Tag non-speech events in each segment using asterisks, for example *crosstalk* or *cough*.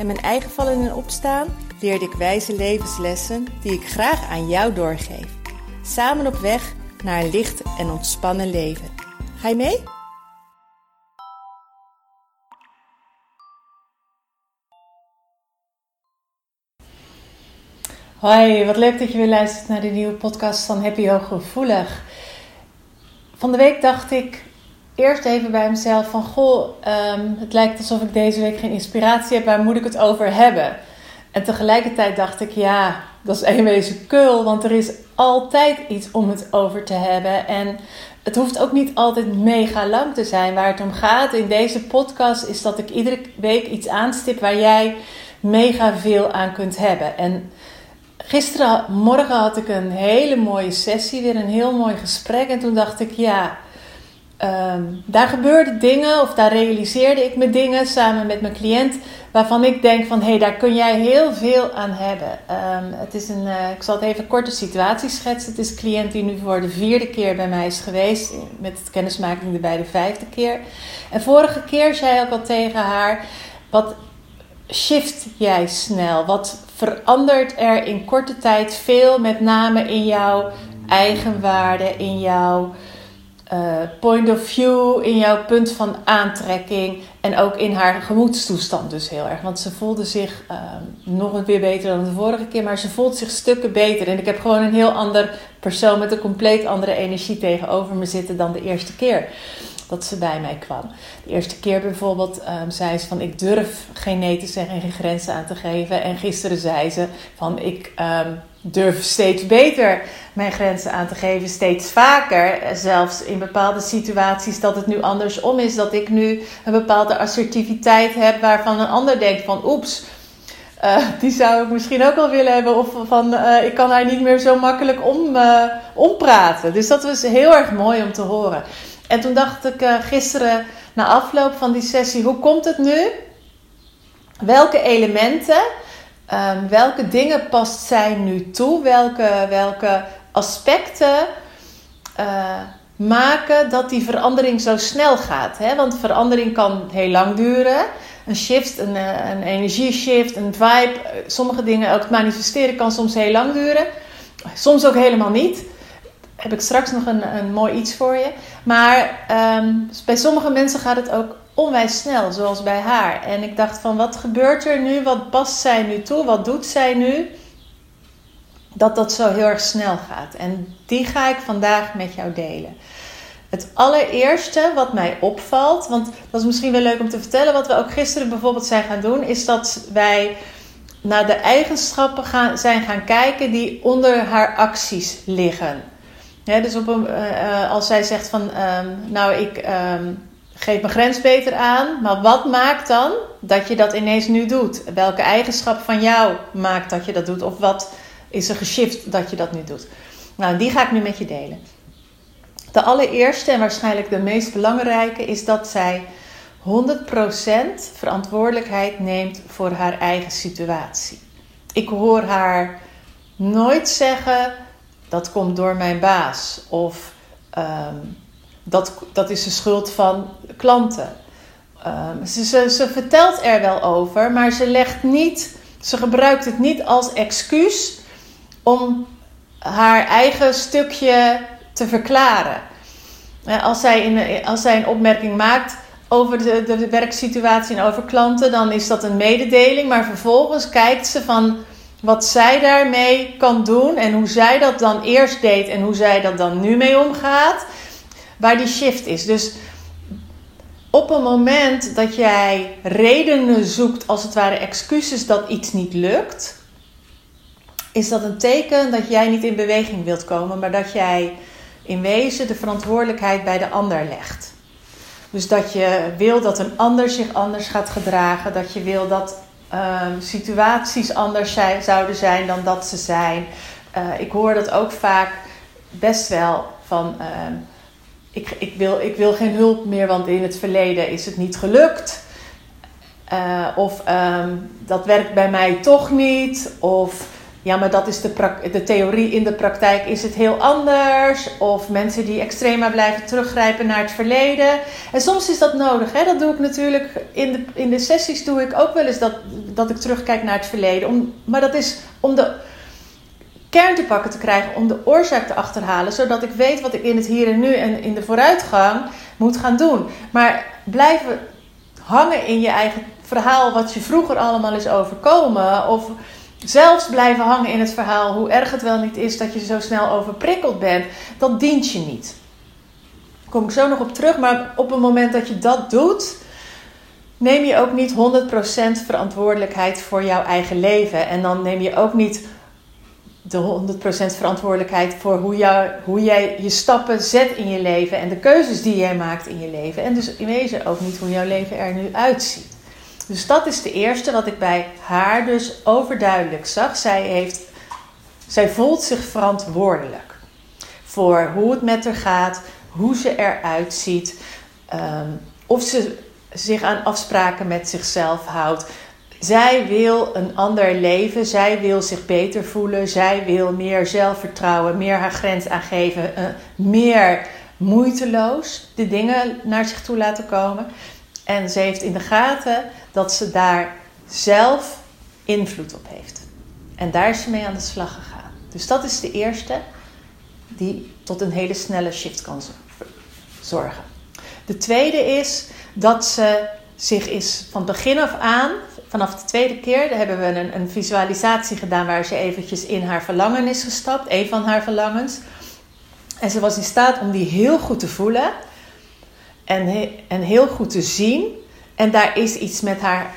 en mijn eigen vallen en opstaan leerde ik wijze levenslessen die ik graag aan jou doorgeef. Samen op weg naar een licht en ontspannen leven. Ga je mee? Hoi, wat leuk dat je weer luistert naar de nieuwe podcast van Happy Hooggevoelig. Van de week dacht ik eerst even bij mezelf van... Goh, ehm, het lijkt alsof ik deze week geen inspiratie heb. Waar moet ik het over hebben? En tegelijkertijd dacht ik, ja, dat is een wezen keul. Want er is altijd iets om het over te hebben. En het hoeft ook niet altijd mega lang te zijn. Waar het om gaat in deze podcast is dat ik iedere week iets aanstip... waar jij mega veel aan kunt hebben. En gisterenmorgen had ik een hele mooie sessie, weer een heel mooi gesprek. En toen dacht ik, ja, ehm, daar gebeurden dingen of daar realiseerde ik me dingen samen met mijn cliënt. Waarvan ik denk van, hé, hey, daar kun jij heel veel aan hebben. Ehm, het is een, uh, ik zal het even korte situatie schetsen. Het is een cliënt die nu voor de vierde keer bij mij is geweest. Met het kennismaking erbij de vijfde keer. En vorige keer zei ik al tegen haar, wat shift jij snel? Wat verandert er in korte tijd veel, met name in jouw eigenwaarde, in jouw uh, point of view, in jouw punt van aantrekking en ook in haar gemoedstoestand dus heel erg. Want ze voelde zich uh, nog weer beter dan de vorige keer, maar ze voelt zich stukken beter. En ik heb gewoon een heel ander persoon met een compleet andere energie tegenover me zitten dan de eerste keer dat ze bij mij kwam. De eerste keer bijvoorbeeld um, zei ze van ik durf geen nee te zeggen en geen grenzen aan te geven. En gisteren zei ze van ik um, durf steeds beter mijn grenzen aan te geven, steeds vaker. Zelfs in bepaalde situaties dat het nu andersom is. Dat ik nu een bepaalde assertiviteit heb waarvan een ander denkt van oeps. Uh, die zou ik misschien ook wel willen hebben. Of van uh, ik kan haar niet meer zo makkelijk om, uh, ompraten. Dus dat was heel erg mooi om te horen. En toen dacht ik gisteren na afloop van die sessie: hoe komt het nu? Welke elementen, um, welke dingen past zij nu toe? Welke, welke aspecten uh, maken dat die verandering zo snel gaat? Hè? Want verandering kan heel lang duren. Een shift, een, eh, een energieshift, een vibe, sommige dingen ook manifesteren kan soms heel lang duren. Soms ook helemaal niet heb ik straks nog een, een mooi iets voor je. Maar um, bij sommige mensen gaat het ook onwijs snel, zoals bij haar. En ik dacht van, wat gebeurt er nu? Wat past zij nu toe? Wat doet zij nu? Dat dat zo heel erg snel gaat. En die ga ik vandaag met jou delen. Het allereerste wat mij opvalt, want dat is misschien wel leuk om te vertellen, wat we ook gisteren bijvoorbeeld zijn gaan doen, is dat wij naar de eigenschappen gaan, zijn gaan kijken die onder haar acties liggen dus op een, uh, als zij zegt van, um, nou ik um, geef mijn grens beter aan, maar wat maakt dan dat je dat ineens nu doet? Welke eigenschap van jou maakt dat je dat doet? Of wat is er geshift dat je dat nu doet? Nou, die ga ik nu met je delen. De allereerste en waarschijnlijk de meest belangrijke is dat zij 100% verantwoordelijkheid neemt voor haar eigen situatie. Ik hoor haar nooit zeggen dat komt door mijn baas. Of um, dat, dat is de schuld van klanten. Um, ze, ze, vertelt er wel over, maar ze legt niet, ze gebruikt het niet als excuus om haar eigen stukje te verklaren. Als zij, als zij een opmerking maakt over de, de werksituatie en over klanten, dan is dat een mededeling. Maar vervolgens kijkt ze van wat zij daarmee kan doen en hoe zij dat dan eerst deed en hoe zij dat dan nu mee omgaat, waar die shift is. Dus op een moment dat jij redenen zoekt, als het ware excuses dat iets niet lukt, is dat een teken dat jij niet in beweging wilt komen, maar dat jij in wezen de verantwoordelijkheid bij de ander legt. Dus dat je wil dat een ander zich anders gaat gedragen, dat je wil dat ehm, situaties anders zijn, zouden zijn dan dat ze zijn. Eh, ik hoor dat ook vaak best wel van. Ehm, ik, ik, wil, ik wil geen hulp meer, want in het verleden is het niet gelukt. Uh, of um, dat werkt bij mij toch niet. Of ja, maar dat is de, de theorie. In de praktijk is het heel anders. Of mensen die extrema blijven teruggrijpen naar het verleden. En soms is dat nodig. Hè? Dat doe ik natuurlijk in de, in de sessies. Doe ik ook wel eens dat, dat ik terugkijk naar het verleden. Om, maar dat is om de kern te pakken te krijgen. Om de oorzaak te achterhalen. Zodat ik weet wat ik in het hier en nu en in de vooruitgang moet gaan doen. Maar blijven hangen in je eigen verhaal. Wat je vroeger allemaal is overkomen. Of zelfs blijven hangen in het verhaal hoe erg het wel niet is dat je zo snel overprikkeld bent, dat dient je niet. Kom ik zo nog op terug, maar op het moment dat je dat doet, neem je ook niet 100% verantwoordelijkheid voor jouw eigen leven. En dan neem je ook niet de 100% verantwoordelijkheid voor hoe, hoe jij je stappen zet in je leven en de keuzes die jij maakt in je leven. En dus in wezen ook niet hoe jouw leven er nu uitziet. Dus dat is de eerste wat ik bij haar dus overduidelijk zag. Zij, heeft, zij voelt zich verantwoordelijk voor hoe het met haar gaat, hoe ze eruit ziet, um, of ze zich aan afspraken met zichzelf houdt. Zij wil een ander leven, zij wil zich beter voelen, zij wil meer zelfvertrouwen, meer haar grens aangeven, uh, meer moeiteloos de dingen naar zich toe laten komen. En ze heeft in de gaten dat ze daar zelf invloed op heeft. En daar is ze mee aan de slag gegaan. Dus dat is de eerste die tot een hele snelle shift kan zorgen. De tweede is dat ze zich is van begin af aan, vanaf de tweede keer, hebben we een, een visualisatie gedaan waar ze eventjes in haar verlangen is gestapt, een van haar verlangens. En ze was in staat om die heel goed te voelen en, en heel goed te zien. En daar is iets met haar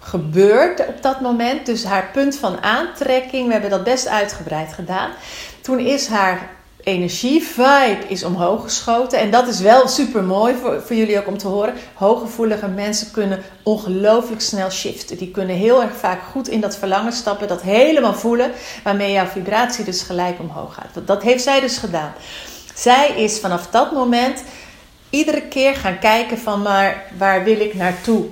gebeurd op dat moment. Dus haar punt van aantrekking, we hebben dat best uitgebreid gedaan. Toen is haar energie, vibe is omhoog geschoten. En dat is wel super mooi voor, voor jullie ook om te horen. Hooggevoelige mensen kunnen ongelooflijk snel shiften. Die kunnen heel erg vaak goed in dat verlangen stappen, dat helemaal voelen, waarmee jouw vibratie dus gelijk omhoog gaat. Dat heeft zij dus gedaan. Zij is vanaf dat moment iedere keer gaan kijken van maar waar wil ik naartoe?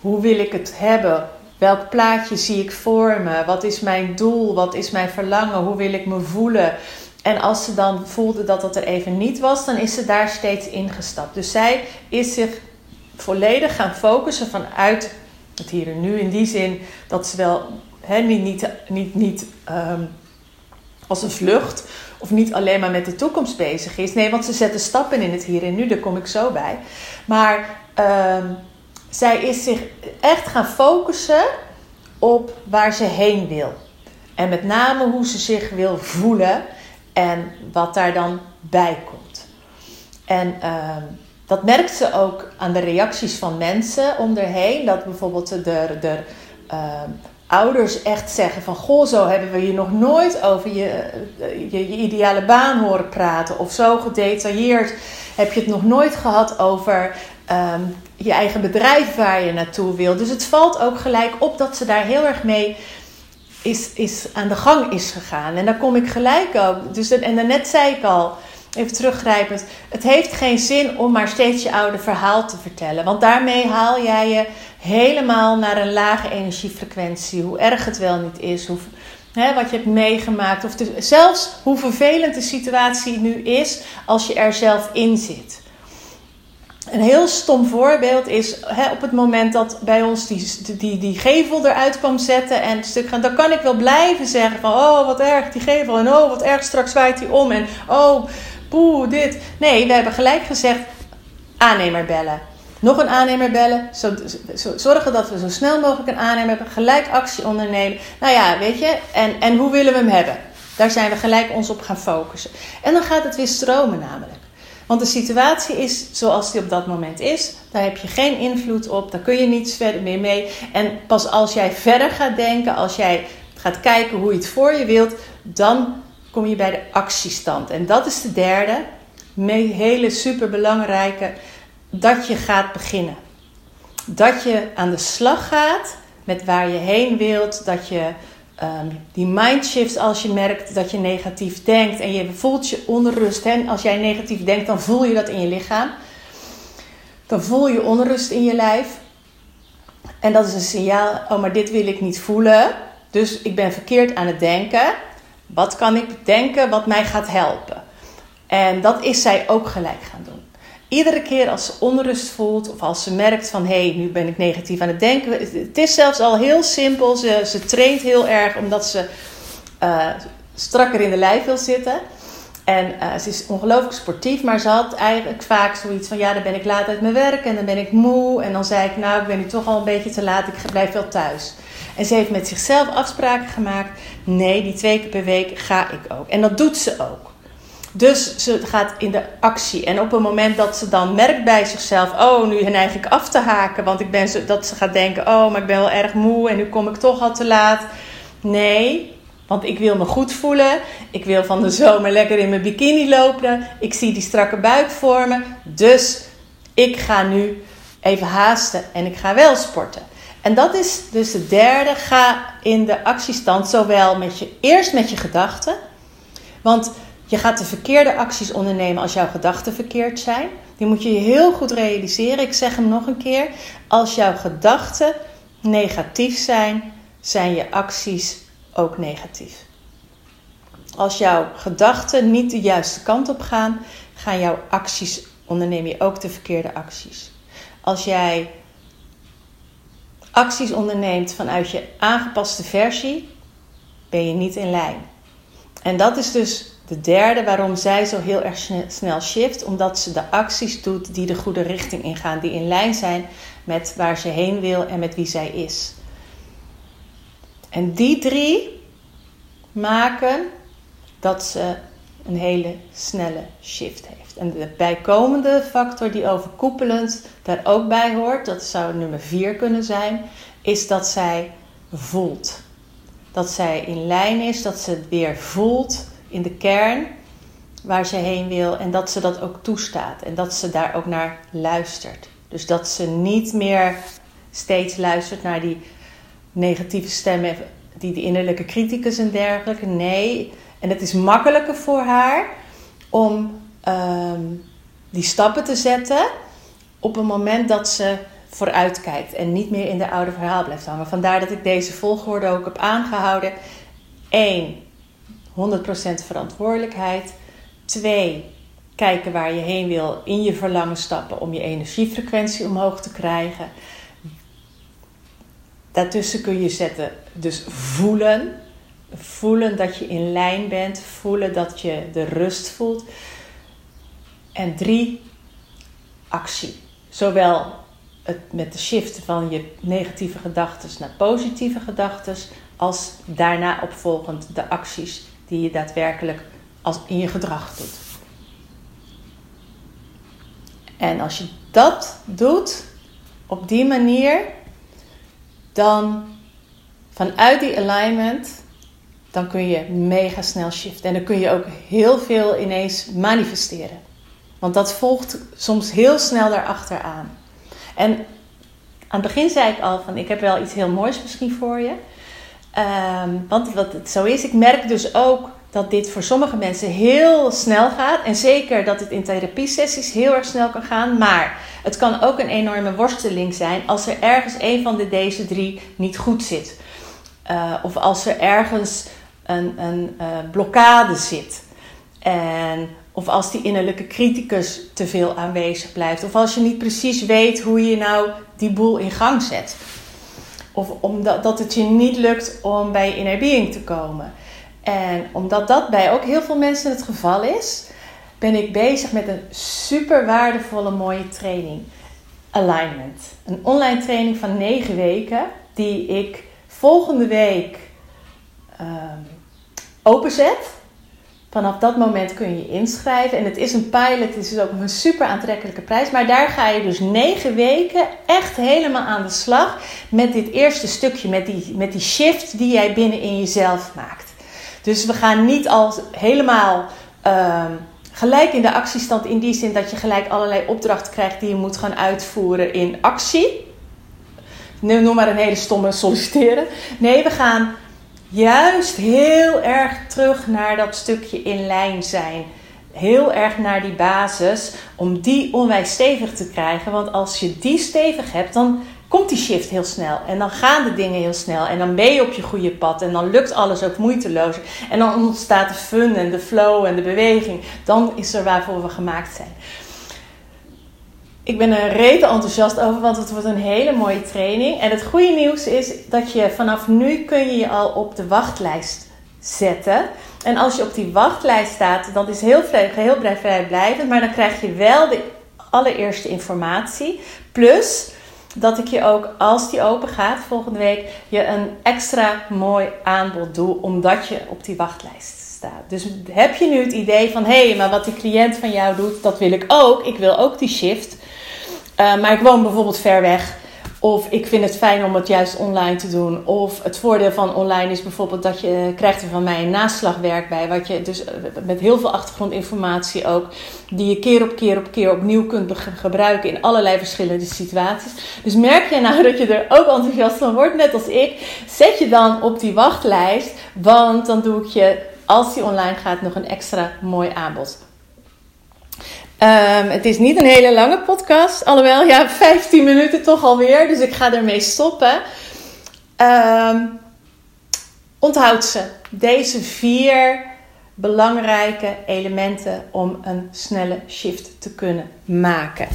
Hoe wil ik het hebben? Welk plaatje zie ik voor me? Wat is mijn doel? Wat is mijn verlangen? Hoe wil ik me voelen? En als ze dan voelde dat dat er even niet was, dan is ze daar steeds ingestapt. Dus zij is zich volledig gaan focussen vanuit het hier en nu. In die zin dat ze wel niet, niet, niet, um, als een vlucht of niet alleen maar met de toekomst bezig is. Nee, want ze zetten stappen in het hier en nu, daar kom ik zo bij. Maar uh, zij is zich echt gaan focussen op waar ze heen wil. En met name hoe ze zich wil voelen en wat daar dan bij komt. En uh, dat merkt ze ook aan de reacties van mensen om erheen. Dat bijvoorbeeld de, uh, ouders echt zeggen van... Goh, zo hebben we je nog nooit over je, je, je, ideale baan horen praten. Of zo gedetailleerd heb je het nog nooit gehad over um, je eigen bedrijf waar je naartoe wil. Dus het valt ook gelijk op dat ze daar heel erg mee is, is aan de gang is gegaan. En daar kom ik gelijk ook. Dus, en daarnet zei ik al even teruggrijpend. Het heeft geen zin om maar steeds je oude verhaal te vertellen. Want daarmee haal jij je helemaal naar een lage energiefrequentie. Hoe erg het wel niet is. Hoe, hè, wat je hebt meegemaakt. Of zelfs hoe vervelend de situatie nu is als je er zelf in zit. Een heel stom voorbeeld is hè, op het moment dat bij ons die, die, die gevel eruit kwam zetten en stuk gaan. Dan kan ik wel blijven zeggen van oh wat erg die gevel en oh wat erg straks zwaait hij om en oh poeh, dit. Nee, we hebben gelijk gezegd, aannemer bellen. Nog een aannemer bellen. Zo, zo, zorgen dat we zo snel mogelijk een aannemer hebben. Gelijk actie ondernemen. Nou ja, weet je. En, en hoe willen we hem hebben? Daar zijn we gelijk ons op gaan focussen. En dan gaat het weer stromen namelijk. Want de situatie is zoals die op dat moment is. Daar heb je geen invloed op. Daar kun je niets verder meer mee. En pas als jij verder gaat denken, als jij gaat kijken hoe je het voor je wilt, dan kom je bij de actiestand. En dat is de derde, hele superbelangrijke, dat je gaat beginnen. Dat je aan de slag gaat met waar je heen wilt. Dat je um, die mindshift als je merkt dat je negatief denkt en je voelt je onrust. En als jij negatief denkt, dan voel je dat in je lichaam. Dan voel je onrust in je lijf. En dat is een signaal, oh maar dit wil ik niet voelen. Dus ik ben verkeerd aan het denken. Wat kan ik denken wat mij gaat helpen? En dat is zij ook gelijk gaan doen. Iedere keer als ze onrust voelt of als ze merkt van hé, hey, nu ben ik negatief aan het denken. Het is zelfs al heel simpel. Ze, ze traint heel erg omdat ze uh, strakker in de lijf wil zitten. En uh, ze is ongelooflijk sportief, maar ze had eigenlijk vaak zoiets van: ja, dan ben ik laat uit mijn werk en dan ben ik moe. En dan zei ik: Nou, ik ben nu toch al een beetje te laat, ik blijf wel thuis. En ze heeft met zichzelf afspraken gemaakt: nee, die twee keer per week ga ik ook. En dat doet ze ook. Dus ze gaat in de actie. En op het moment dat ze dan merkt bij zichzelf: Oh, nu neig ik af te haken. Want ik ben zo, dat ze gaat denken: Oh, maar ik ben wel erg moe en nu kom ik toch al te laat. Nee, want ik wil me goed voelen. Ik wil van de zomer lekker in mijn bikini lopen. Ik zie die strakke buik vormen. Dus ik ga nu even haasten en ik ga wel sporten. En dat is dus de derde. Ga in de actiestand zowel met je, eerst met je gedachten. Want je gaat de verkeerde acties ondernemen als jouw gedachten verkeerd zijn. Die moet je heel goed realiseren. Ik zeg hem nog een keer. Als jouw gedachten negatief zijn, zijn je acties ook negatief. Als jouw gedachten niet de juiste kant op gaan, gaan jouw acties, onderneem je ook de verkeerde acties. Als jij acties onderneemt vanuit je aangepaste versie, ben je niet in lijn. En dat is dus de derde waarom zij zo heel erg snel shift, omdat ze de acties doet die de goede richting ingaan, die in lijn zijn met waar ze heen wil en met wie zij is. En die drie maken dat ze een hele snelle shift heeft. En de bijkomende factor die overkoepelend daar ook bij hoort, dat zou nummer vier kunnen zijn, is dat zij voelt. Dat zij in lijn is, dat ze het weer voelt in de kern waar ze heen wil en dat ze dat ook toestaat en dat ze daar ook naar luistert. Dus dat ze niet meer steeds luistert naar die negatieve stemmen, die de innerlijke criticus en dergelijke. Nee, en het is makkelijker voor haar om ehm, die stappen te zetten op een moment dat ze vooruit kijkt en niet meer in de oude verhaal blijft hangen. Vandaar dat ik deze volgorde ook heb aangehouden. 1. 100% verantwoordelijkheid. 2. Kijken waar je heen wil in je verlangen stappen om je energiefrequentie omhoog te krijgen. Daartussen kun je zetten, dus voelen. Voelen dat je in lijn bent. Voelen dat je de rust voelt. En drie, actie. Zowel het, met de shift van je negatieve gedachten naar positieve gedachten, als daarna opvolgend de acties die je daadwerkelijk als in je gedrag doet. En als je dat doet op die manier, dan vanuit die alignment, dan kun je mega snel shiften. En dan kun je ook heel veel ineens manifesteren. Want dat volgt soms heel snel daarachteraan. En aan het begin zei ik al van ik heb wel iets heel moois misschien voor je. Ehm, want wat het zo is, ik merk dus ook dat dit voor sommige mensen heel snel gaat. En zeker dat het in therapiesessies heel erg snel kan gaan. Maar het kan ook een enorme worsteling zijn als er ergens een van de deze drie niet goed zit. Uh, of als er ergens een, een uh, blokkade zit. En, of als die innerlijke criticus te veel aanwezig blijft. Of als je niet precies weet hoe je nou die boel in gang zet. Of omdat dat het je niet lukt om bij inner being te komen. En omdat dat bij ook heel veel mensen het geval is, ben ik bezig met een super waardevolle mooie training. Alignment. Een online training van 9 weken die ik volgende week uh, openzet. Vanaf dat moment kun je inschrijven. En het is een pilot, het is ook een super aantrekkelijke prijs. Maar daar ga je dus negen weken echt helemaal aan de slag met dit eerste stukje, met die, met die shift die jij binnen in jezelf maakt. Dus we gaan niet al helemaal ehm, gelijk in de actiestand in die zin dat je gelijk allerlei opdrachten krijgt die je moet gaan uitvoeren in actie. noem maar een hele stomme solliciteren. Nee, we gaan juist heel erg terug naar dat stukje in lijn zijn. Heel erg naar die basis om die onwijs stevig te krijgen. Want als je die stevig hebt, dan komt die shift heel snel. En dan gaan de dingen heel snel. En dan ben je op je goede pad. En dan lukt alles ook moeiteloos. En dan ontstaat de fun en de flow en de beweging. Dan is er waarvoor we gemaakt zijn. Ik ben er rete enthousiast over, want het wordt een hele mooie training. En het goede nieuws is dat je vanaf nu kun je je al op de wachtlijst zetten. En als je op die wachtlijst staat, dan is heel, heel vrijblijvend. Maar dan krijg je wel de allereerste informatie. Plus dat ik je ook, als die open gaat volgende week, je een extra mooi aanbod doe, omdat je op die wachtlijst staat. Dus heb je nu het idee van, hé, hey, maar wat die cliënt van jou doet, dat wil ik ook. Ik wil ook die shift. Uh, maar ik woon bijvoorbeeld ver weg. Of ik vind het fijn om het juist online te doen. Of het voordeel van online is bijvoorbeeld dat je krijgt er van mij een naslagwerk bij. Wat je dus eh, met heel veel achtergrondinformatie ook. Die je keer op keer op keer opnieuw kunt gebruiken in allerlei verschillende situaties. Dus merk je nou *laughs* dat je er ook enthousiast van wordt, net als ik. Zet je dan op die wachtlijst. Want dan doe ik je, als die online gaat, nog een extra mooi aanbod. Um, het is niet een hele lange podcast, alhoewel, ja, *laughs* 15 minuten toch alweer, dus ik ga ermee stoppen. Um, onthoud ze. Deze vier belangrijke elementen om een snelle shift te kunnen maken.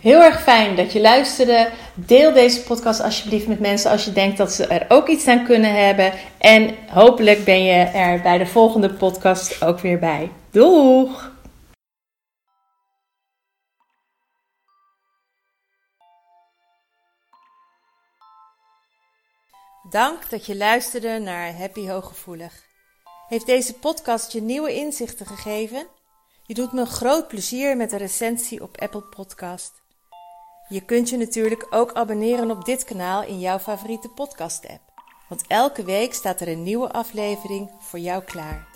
Heel erg fijn dat je luisterde. Deel deze podcast alsjeblieft met mensen als je denkt dat ze er ook iets aan kunnen hebben. En hopelijk ben je er bij de volgende podcast ook weer bij. Doeg! Dank dat je luisterde naar Happy Hooggevoelig. Heeft deze podcast je nieuwe inzichten gegeven? Je doet me een groot plezier met een recensie op Apple Podcast. Je kunt je natuurlijk ook abonneren op dit kanaal in jouw favoriete podcast-app. Want elke week staat er een nieuwe aflevering voor jou klaar.